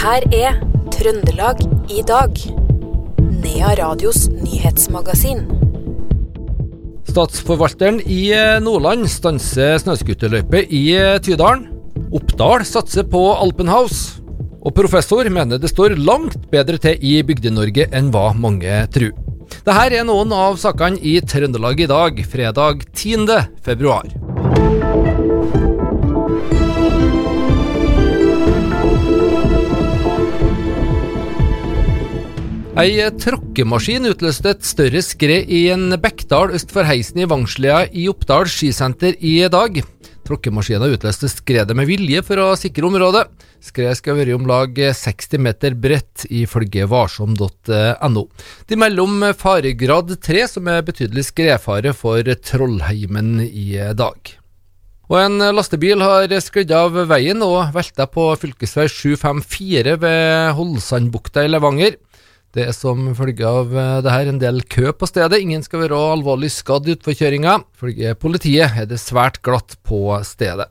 her er Trøndelag i dag. Nea Radios nyhetsmagasin. Statsforvalteren i Nordland stanser snøscooterløype i Tydalen. Oppdal satser på Alpenhouse. Og professor mener det står langt bedre til i Bygde-Norge enn hva mange tror. Dette er noen av sakene i Trøndelag i dag, fredag 10. februar. Ei tråkkemaskin utløste et større skred i en bekkdal øst for heisen i Vangslia i Oppdal skisenter i dag. Tråkkemaskina utløste skredet med vilje for å sikre området. Skredet skal være om lag 60 meter bredt, ifølge varsom.no. De melder om faregrad 3, som er betydelig skredfare for Trollheimen i dag. Og En lastebil har sklidd av veien og velta på fv. 754 ved Holsandbukta i Levanger. Det er som følge av eh, det her en del kø på stedet. Ingen skal være alvorlig skadd utfor kjøringa. Følge politiet er det svært glatt på stedet.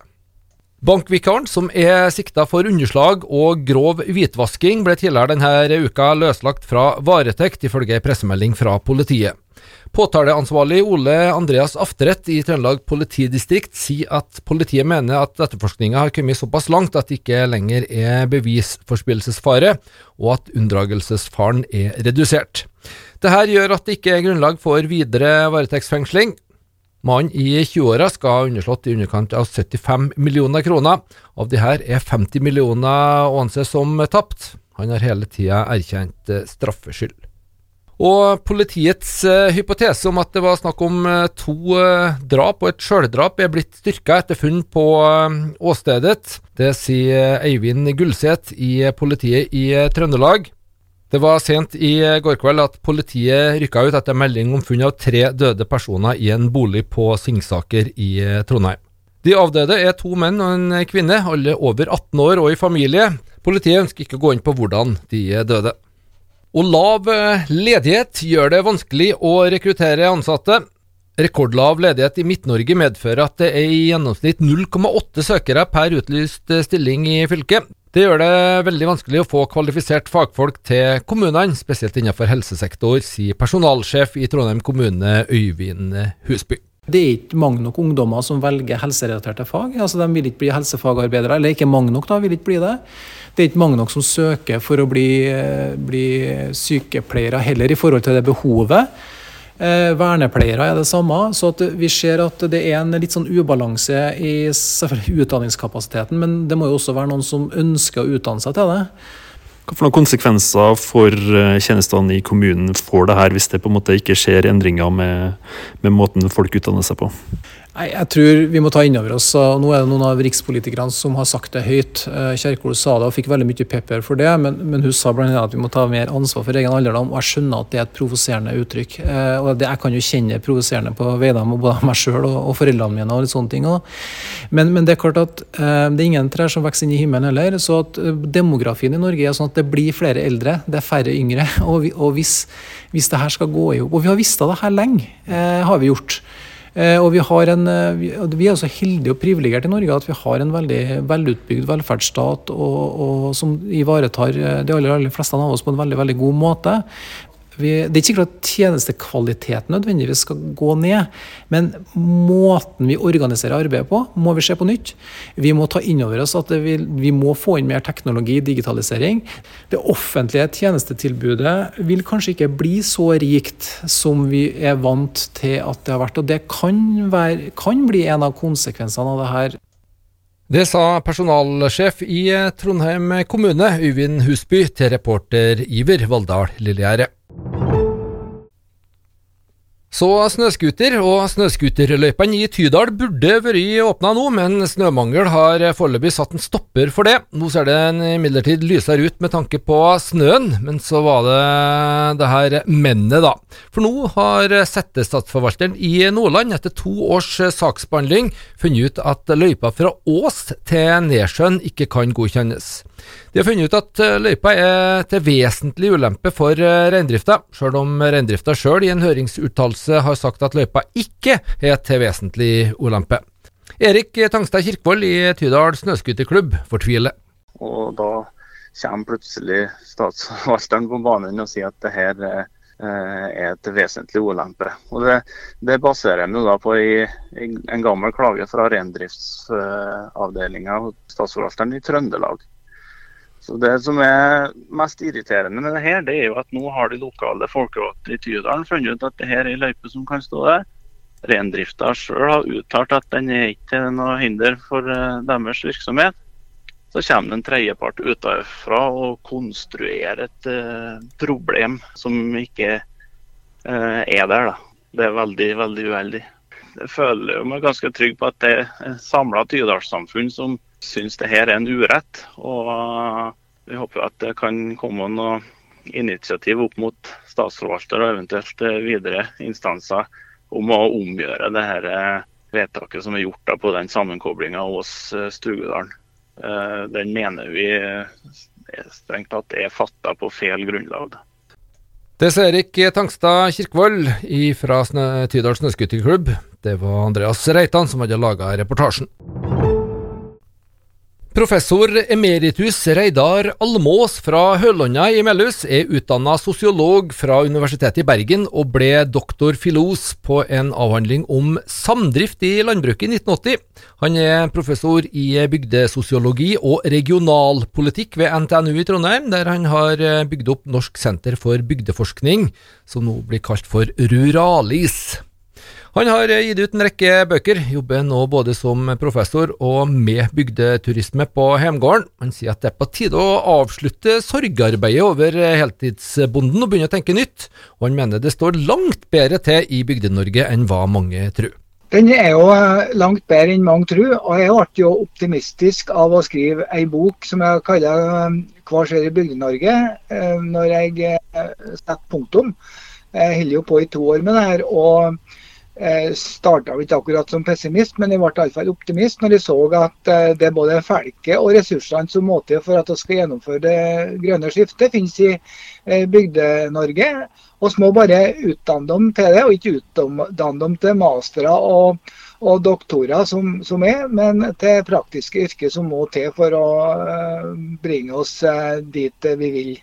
Bankvikaren, som er sikta for underslag og grov hvitvasking, ble tidligere denne uka løslagt fra varetekt, ifølge pressemelding fra politiet. Påtaleansvarlig Ole Andreas Afterett i Trøndelag politidistrikt sier at politiet mener at etterforskninga har kommet såpass langt at det ikke lenger er bevisforspillelsesfare, og at unndragelsesfaren er redusert. Dette gjør at det ikke er grunnlag for videre varetektsfengsling. Mannen i 20-åra skal ha underslått i underkant av 75 millioner kroner. Av de her er 50 millioner å anse som tapt. Han har hele tida erkjent straffskyld. Og politiets uh, hypotese om at det var snakk om uh, to uh, drap og et sjøldrap, er blitt styrka etter funn på åstedet. Det sier Eivind Gullset i politiet i Trøndelag. Det var sent i går kveld at politiet rykka ut etter melding om funn av tre døde personer i en bolig på Singsaker i Trondheim. De avdøde er to menn og en kvinne, alle over 18 år og i familie. Politiet ønsker ikke å gå inn på hvordan de døde. Og lav eh, ledighet gjør det vanskelig å rekruttere ansatte. Rekordlav ledighet i Midt-Norge medfører at det er i gjennomsnitt 0,8 søkere per utlyst eh, stilling i fylket. Det gjør det veldig vanskelig å få kvalifisert fagfolk til kommunene, spesielt innenfor helsesektor, sier personalsjef i Trondheim kommune Øyvind Husby. Det er ikke mange nok ungdommer som velger helserelaterte fag. Altså, De vil ikke bli helsefagarbeidere, eller ikke mange nok, da, vil ikke bli det. Det er ikke mange nok som søker for å bli, bli sykepleiere heller, i forhold til det behovet. Eh, vernepleiere er det samme. Så vi ser at det er en litt sånn ubalanse i utdanningskapasiteten, men det må jo også være noen som ønsker å utdanne seg til det. Hva for noen konsekvenser for eh, tjenestene i kommunen får det her, hvis det på en måte ikke skjer endringer med, med måten folk utdanner seg på? Nei, Jeg tror vi må ta inn over oss, og Nå er det noen av rikspolitikerne som har sagt det høyt. Eh, Kjerkol sa det og fikk veldig mye pepper for det, men, men hun sa bl.a. at vi må ta mer ansvar for egen alderdom. og Jeg skjønner at det er et provoserende uttrykk. Eh, og det, Jeg kan jo kjenne provoserende på vegne av både meg sjøl og, og, foreldrene mine. og litt sånne ting. Men, men, det er klart at eh, det er ingen trær som vokser inn i himmelen heller. så at Demografien i Norge er sånn at det blir flere eldre, det er færre yngre. og, vi, og hvis, hvis det her skal gå i hop Og vi har visst det her lenge, har vi gjort. Eh, og vi, en, eh, vi, er så heldige og privilegerte i Norge at vi har en veldig velutbygd velferdsstat og, og som ivaretar eh, de aller, aller fleste av oss på en veldig, veldig god måte. Vi, det er ikke sikkert at tjenestekvaliteten nødvendigvis skal gå ned, men måten vi organiserer arbeidet på, må vi se på nytt. Vi må ta inn over oss at vil, vi må få inn mer teknologi, digitalisering. Det offentlige tjenestetilbudet vil kanskje ikke bli så rikt som vi er vant til at det har vært. Og det kan, være, kan bli en av konsekvensene av det her. Det sa personalsjef i Trondheim kommune, Øyvind Husby, til reporter Iver Valldal Lillegjerde. Så snøscooter og snøscooterløypene i Tydal burde vært åpna nå, men snømangel har foreløpig satt en stopper for det. Nå ser det imidlertid lysere ut med tanke på snøen, men så var det det her mennet, da. For nå har settestatsforvalteren i Nordland etter to års saksbehandling funnet ut at løypa fra Ås til Nesjøen ikke kan godkjennes. De har funnet ut at eh, løypa er til vesentlig ulempe for eh, reindrifta, sjøl om reindrifta sjøl i en høringsuttalelse har sagt at løypa ikke er til vesentlig ulempe. Erik Tangstad Kirkvold i Tydal snøscooterklubb fortviler. Og da kommer plutselig statsforvalteren på banen og sier at det her eh, er til vesentlig ulempe. Og det, det baserer jeg meg på i, i en gammel klage fra reindriftsavdelinga hos statsforvalteren i Trøndelag. Så Det som er mest irriterende med det her, det er jo at nå har de lokale folkevalgte i Tydalen funnet ut at det her er ei løype som kan stå der. Reindrifta sjøl har uttalt at den er ikke noe hinder for uh, deres virksomhet. Så kommer det en tredjepart utenfra og konstruerer et uh, problem som ikke uh, er der. Da. Det er veldig, veldig uheldig. Jeg føler meg ganske trygg på at det er samla Tydalssamfunn som syns det her er en urett. Og vi håper at det kan komme noe initiativ opp mot statsforvalter og eventuelt videre instanser om å omgjøre det her eh, vedtaket som er gjort på den sammenkoblinga hos eh, Stugedalen. Eh, den mener vi strengt tatt er fatta på feil grunnlag. Det ser Erik Tangstad Kirkvold fra Tydal snøscooterklubb. Det var Andreas Reitan som hadde laga reportasjen. Professor emeritus Reidar Almås fra Hølonna i Melhus er utdanna sosiolog fra Universitetet i Bergen og ble doktor filos på en avhandling om samdrift i landbruket i 1980. Han er professor i bygdesosiologi og regionalpolitikk ved NTNU i Trondheim, der han har bygd opp Norsk senter for bygdeforskning, som nå blir kalt for Ruralis. Han har gitt ut en rekke bøker, jobber nå både som professor og med bygdeturisme på hjemgården. Han sier at det er på tide å avslutte sorgarbeidet over heltidsbonden og begynne å tenke nytt, og han mener det står langt bedre til i Bygde-Norge enn hva mange tror. Den er jo eh, langt bedre enn mange tror, og jeg ble jo optimistisk av å skrive ei bok som jeg kaller eh, 'Hva skjer i Bygde-Norge?' Eh, når jeg setter punktum. Jeg holder jo på i to år med det her. og jeg starta ikke akkurat som pessimist, men jeg ble iallfall optimist når jeg så at eh, det er både folket og ressursene som må til for at vi skal gjennomføre det grønne skiftet, finnes i eh, Bygde-Norge. Vi må bare utdanne dem til det, og ikke utdanne dem til mastere og, og doktorer som, som, er, men til praktiske yrker som må til for å eh, bringe oss dit vi vil.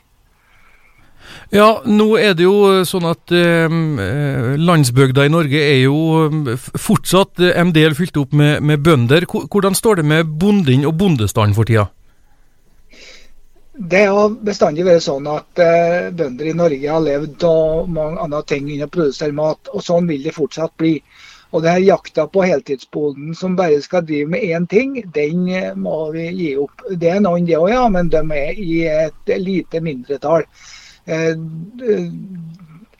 Ja, nå er det jo sånn at eh, landsbygda i Norge er jo eh, fortsatt en del fylt opp med, med bønder. Hvordan står det med bonden og bondestanden for tida? Det har bestandig vært sånn at eh, bønder i Norge har levd av mange andre ting enn å produsere mat, og sånn vil det fortsatt bli. Og det her jakta på heltidsbonden som bare skal drive med én ting, den eh, må vi gi opp. Det er noen det òg, ja, men de er i et lite mindretall. Eh,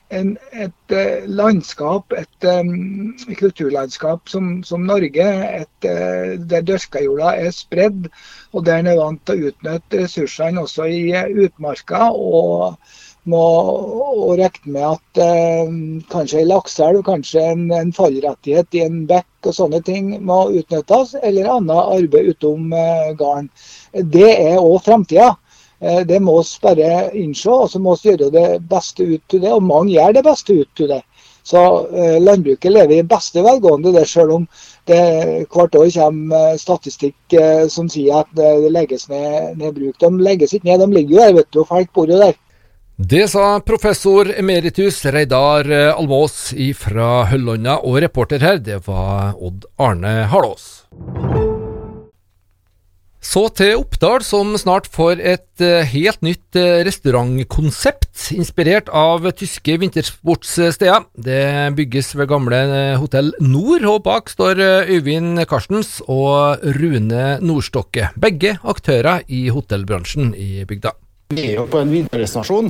en, et eh, landskap, et um, kulturlandskap som, som Norge, et, uh, der dyrkajorda er spredd, og der en er vant til å utnytte ressursene også i utmarka. og må og regne med at uh, kanskje en lakseelv, kanskje en, en, fallrettighet i en bekk og sånne ting må utnyttes, eller annet arbeid utom uh, garn. Det er òg framtida. Eh, det må vi bare innse, og så må vi gjøre det beste ut av det. Og mange gjør det beste ut av det. Så eh, landbruket lever i beste velgående, det selv om det hvert år kommer eh, statistikk som sier at det legges ned, ned bruk. De legges ikke ned, de ligger jo der, vet du, og folk bor jo der. Det sa professor emeritus Reidar Almås fra Høllonna, og reporter her, det var Odd Arne Halås. Så til Oppdal, som snart får et uh, helt nytt uh, restaurantkonsept, inspirert av tyske vintersportssteder. Det bygges ved gamle uh, Hotell Nord, og bak står Øyvind Karstens og Rune Nordstokke. Begge aktører i hotellbransjen i bygda. Vi er jo på en vinterresenasjon,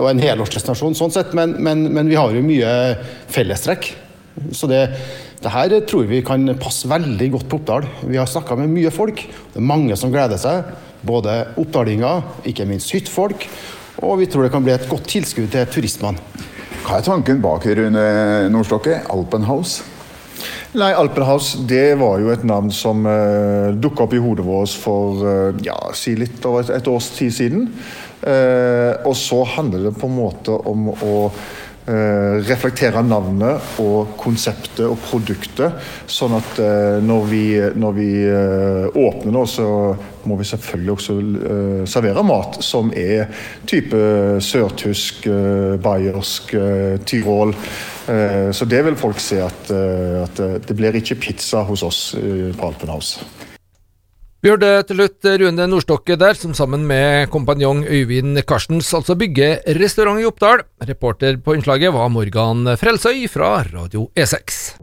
og en helårsdestinasjon sånn sett, men, men, men vi har jo mye fellestrekk. Så det det her tror vi kan passe veldig godt på Oppdal. Vi har snakka med mye folk. Det er mange som gleder seg. Både oppdalinger, ikke minst hyttfolk. Og vi tror det kan bli et godt tilskudd til turismene. Hva er tanken bak Rune Nordstokke? Alpenhouse? Nei, Alpenhaus det var jo et navn som uh, eh, dukka opp i hodet vårt for uh, ja, si litt over et, et års tid siden. Uh, og så handler det på en måte om å reflektere navnet og konseptet og produktet. Sånn at eh, når vi, når vi eh, åpner nå, så må vi selvfølgelig også eh, servere mat som er type sørtysk, eh, bayersk, eh, Tyrol. Eh, så det vil folk se at, eh, at eh, det blir ikke pizza hos oss eh, på Alpenhaus. Vi hørte til slutt Rune Nordstokke der, som sammen med kompanjong Øyvind Karstens altså bygger restaurant i Oppdal. Reporter på innslaget var Morgan Frelsøy fra Radio E6.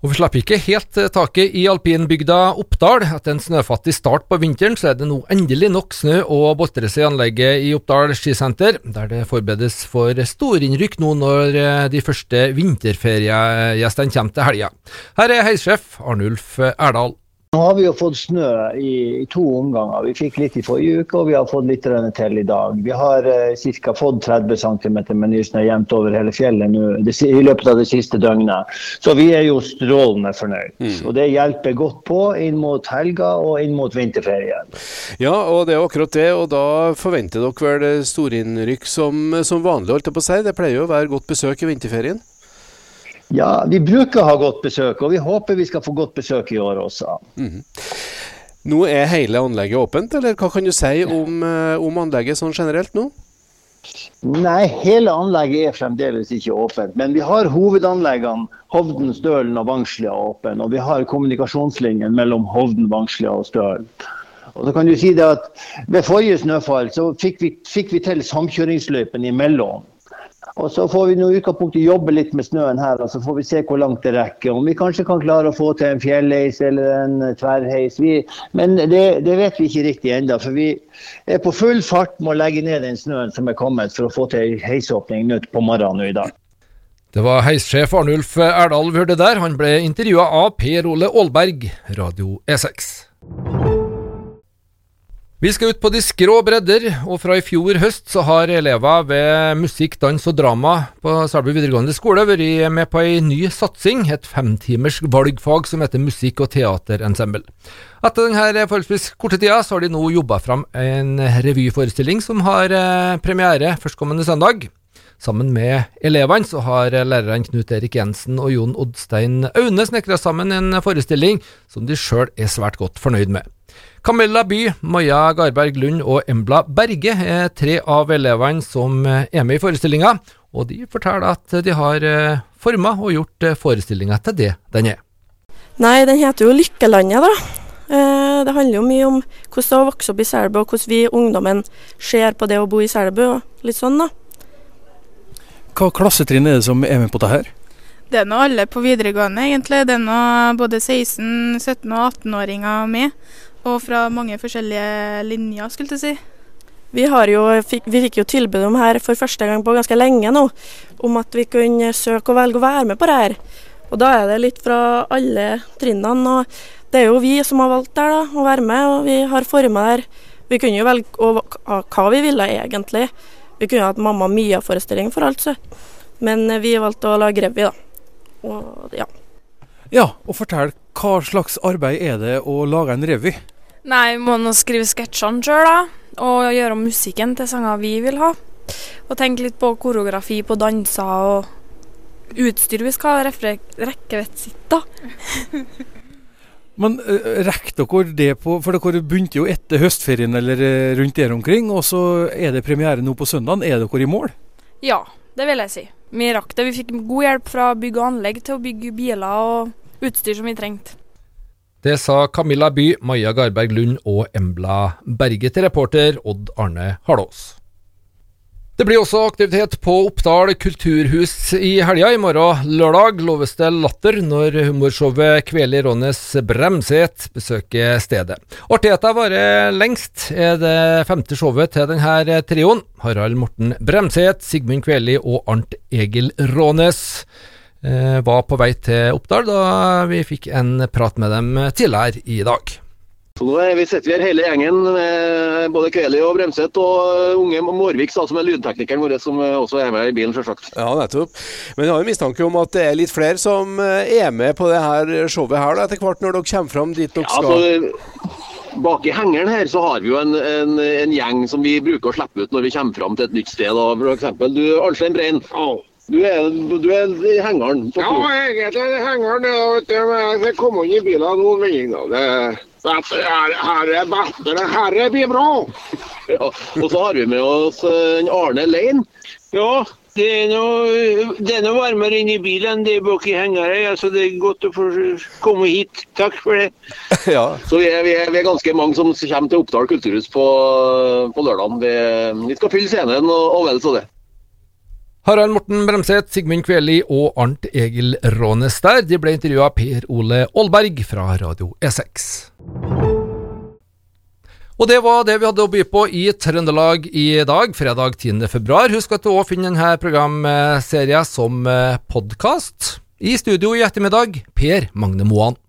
Og vi slipper ikke helt taket i alpinbygda Oppdal. Etter en snøfattig start på vinteren, så er det nå endelig nok snø å boltre seg i anlegget i Oppdal skisenter, der det forberedes for storinnrykk nå når eh, de første vinterferiegjestene kommer til helga. Her er heissjef Arnulf Erdal. Nå har vi jo fått snø i, i, to omganger. Vi fikk litt i forrige uke, og vi har fått litt til i dag. Vi har eh, ca. fått 30 cm med nysnø jevnt over hele fjellet nå, det, i løpet av det siste døgnet. Så vi er jo strålende fornøyd. Mm. Og det hjelper godt på inn mot helga og inn mot vinterferien. Ja, og det er akkurat det. Og da forventer dere vel storinnrykk som, som vanlig, holdt jeg på å si. Det pleier jo å være godt besøk i vinterferien? Ja, vi bruker å ha godt besøk, og vi håper vi skal få godt besøk i år også. Mm. Nå er hele anlegget åpent, eller hva kan du si om, eh, om anlegget sånn generelt nå? Nei, hele anlegget er fremdeles ikke åpent. Men vi har hovedanleggene Hovden, Stølen og Vangslia åpne. Og vi har kommunikasjonslinjen mellom Hovden, Vangslia og Stølen. Og så kan du si det at Ved forrige snøfall så fikk vi, fikk vi til samkjøringsløypen imellom. Og Så får vi nå utgangspunktet jobbe litt med snøen her, og så får vi se hvor langt det rekker. Om vi kanskje kan klare å få til en fjellheis eller en tverrheis. Vi, men det, det, vet vi ikke riktig ennå. For vi er på full fart med å legge ned den snøen som er kommet for å få til heisåpning nå på morgenen i dag. Det var heissjef Arnulf Erdal vi hørte der. Han ble intervjua av Per Ole Aalberg, Radio E6. Vi skal ut på de skrå bredder, og fra i fjor høst så har elever ved musikk, dans og drama på Selbu videregående skole vært med på ei ny satsing, et femtimers valgfag som heter musikk- og teaterensemble. Etter denne forholdsvis korte tida så har de nå jobba fram en revyforestilling som har eh, premiere førstkommende søndag. Sammen med elevene så har lærerne Knut Erik Jensen og Jon Oddstein Aune snekra sammen en forestilling som de sjøl er svært godt fornøyd med. Camilla By, Maja Garberg Lund og Embla Berge er tre av elevene som er med i forestillinga, og de forteller at de har eh, forma og gjort eh, forestillinga til det den er. Nei, den heter jo Lykkelandet, da. Eh, det handler jo mye om hvordan det er å vokse opp i Selbu, og hvordan vi ungdommen ser på det å bo i Selbu, og litt sånn, da. Hva klassetrinn er det som er med på det her? Det er nå alle på videregående, egentlig. Det er nå både 16-, 17- og 18-åringer med. Og fra mange forskjellige linjer, skulle jeg si. Vi, jo, fikk, vi fikk jo tilbud om her for første gang på ganske lenge nå, om at vi kunne søke og velge å være med på det her. Og da er det litt fra alle trinnene. og Det er jo vi som har valgt der da, å være med, og vi har forma der. Vi kunne jo velge hva vi ville egentlig. Vi kunne hatt Mamma Mia-forestilling for alt, så. Men vi valgte å lage revy, da. Og ja. Ja, og fortell, hva slags arbeid er det å lage en revy? Nei, vi må nå skrive sketsjene sjøl, da. Og gjøre musikken til sanger vi vil ha. Og tenke litt på koreografi på danser og utstyr vi skal ha. Rekkevettet sitt, da. Men uh, rekker dere det på For dere begynte jo etter høstferien eller uh, rundt der omkring, og så er det premiere nå på søndag. Er dere i mål? Ja, det vil jeg si. Vi rakk det. Vi fikk god hjelp fra bygg og anlegg til å bygge biler og utstyr som vi trengte. Det sa Camilla By, Maja Garberg Lund og Embla Berge til reporter Odd Arne Harlås. Det blir også aktivitet på Oppdal kulturhus i helga. I morgen lørdag loves det latter når humorshowet Kveli Rånes Bremset besøker stedet. Artigheta varer lengst, er det femte showet til denne trioen. Harald Morten Bremset, Sigmund Kveli og Arnt Egil Rånes Eh, var på vei til Oppdal da vi fikk en prat med dem tidligere i dag. Så nå er vi sitter her hele gjengen med både Kveli og Bremset og unge Mårvik som er lydteknikeren vår, som også er med i bilen, selvsagt. Ja, nettopp. Men jeg har jo mistanke om at det er litt flere som er med på det her showet her da, etter hvert, når dere kommer fram dit dere skal? Ja, altså, Bak i hengeren her så har vi jo en, en, en gjeng som vi bruker å slippe ut når vi kommer fram til et nytt sted. F.eks. For eksempel, du Arnstein Brein. Du er, du er i hengeren. på Ja, jeg egentlig er i hengeren. Ja, vet du, men Jeg kom inn i bilen nå. men da, det- Dette her, her er bedre. her blir bra. Ja, og så har vi med oss eh, en Arne Lein. Ja, det er noe, det er noe varmere inne i bilen enn det er bak i hengeren. Altså, det er godt å få komme hit. Takk for det. Så vi er, vi, er, vi er ganske mange som kommer til Oppdal kulturhus på, på lørdag. Vi, vi skal fylle scenen og, og vel så det. Harald Morten Bremseth, Sigmund Kveli og Arnt Egil Rånes der. De ble intervjua av Per Ole Aalberg fra Radio E6. Og det var det vi hadde å by på i Trøndelag i dag, fredag 10. februar. Husk at du òg finner denne programserien som podkast. I studio i ettermiddag, Per Magne Moan.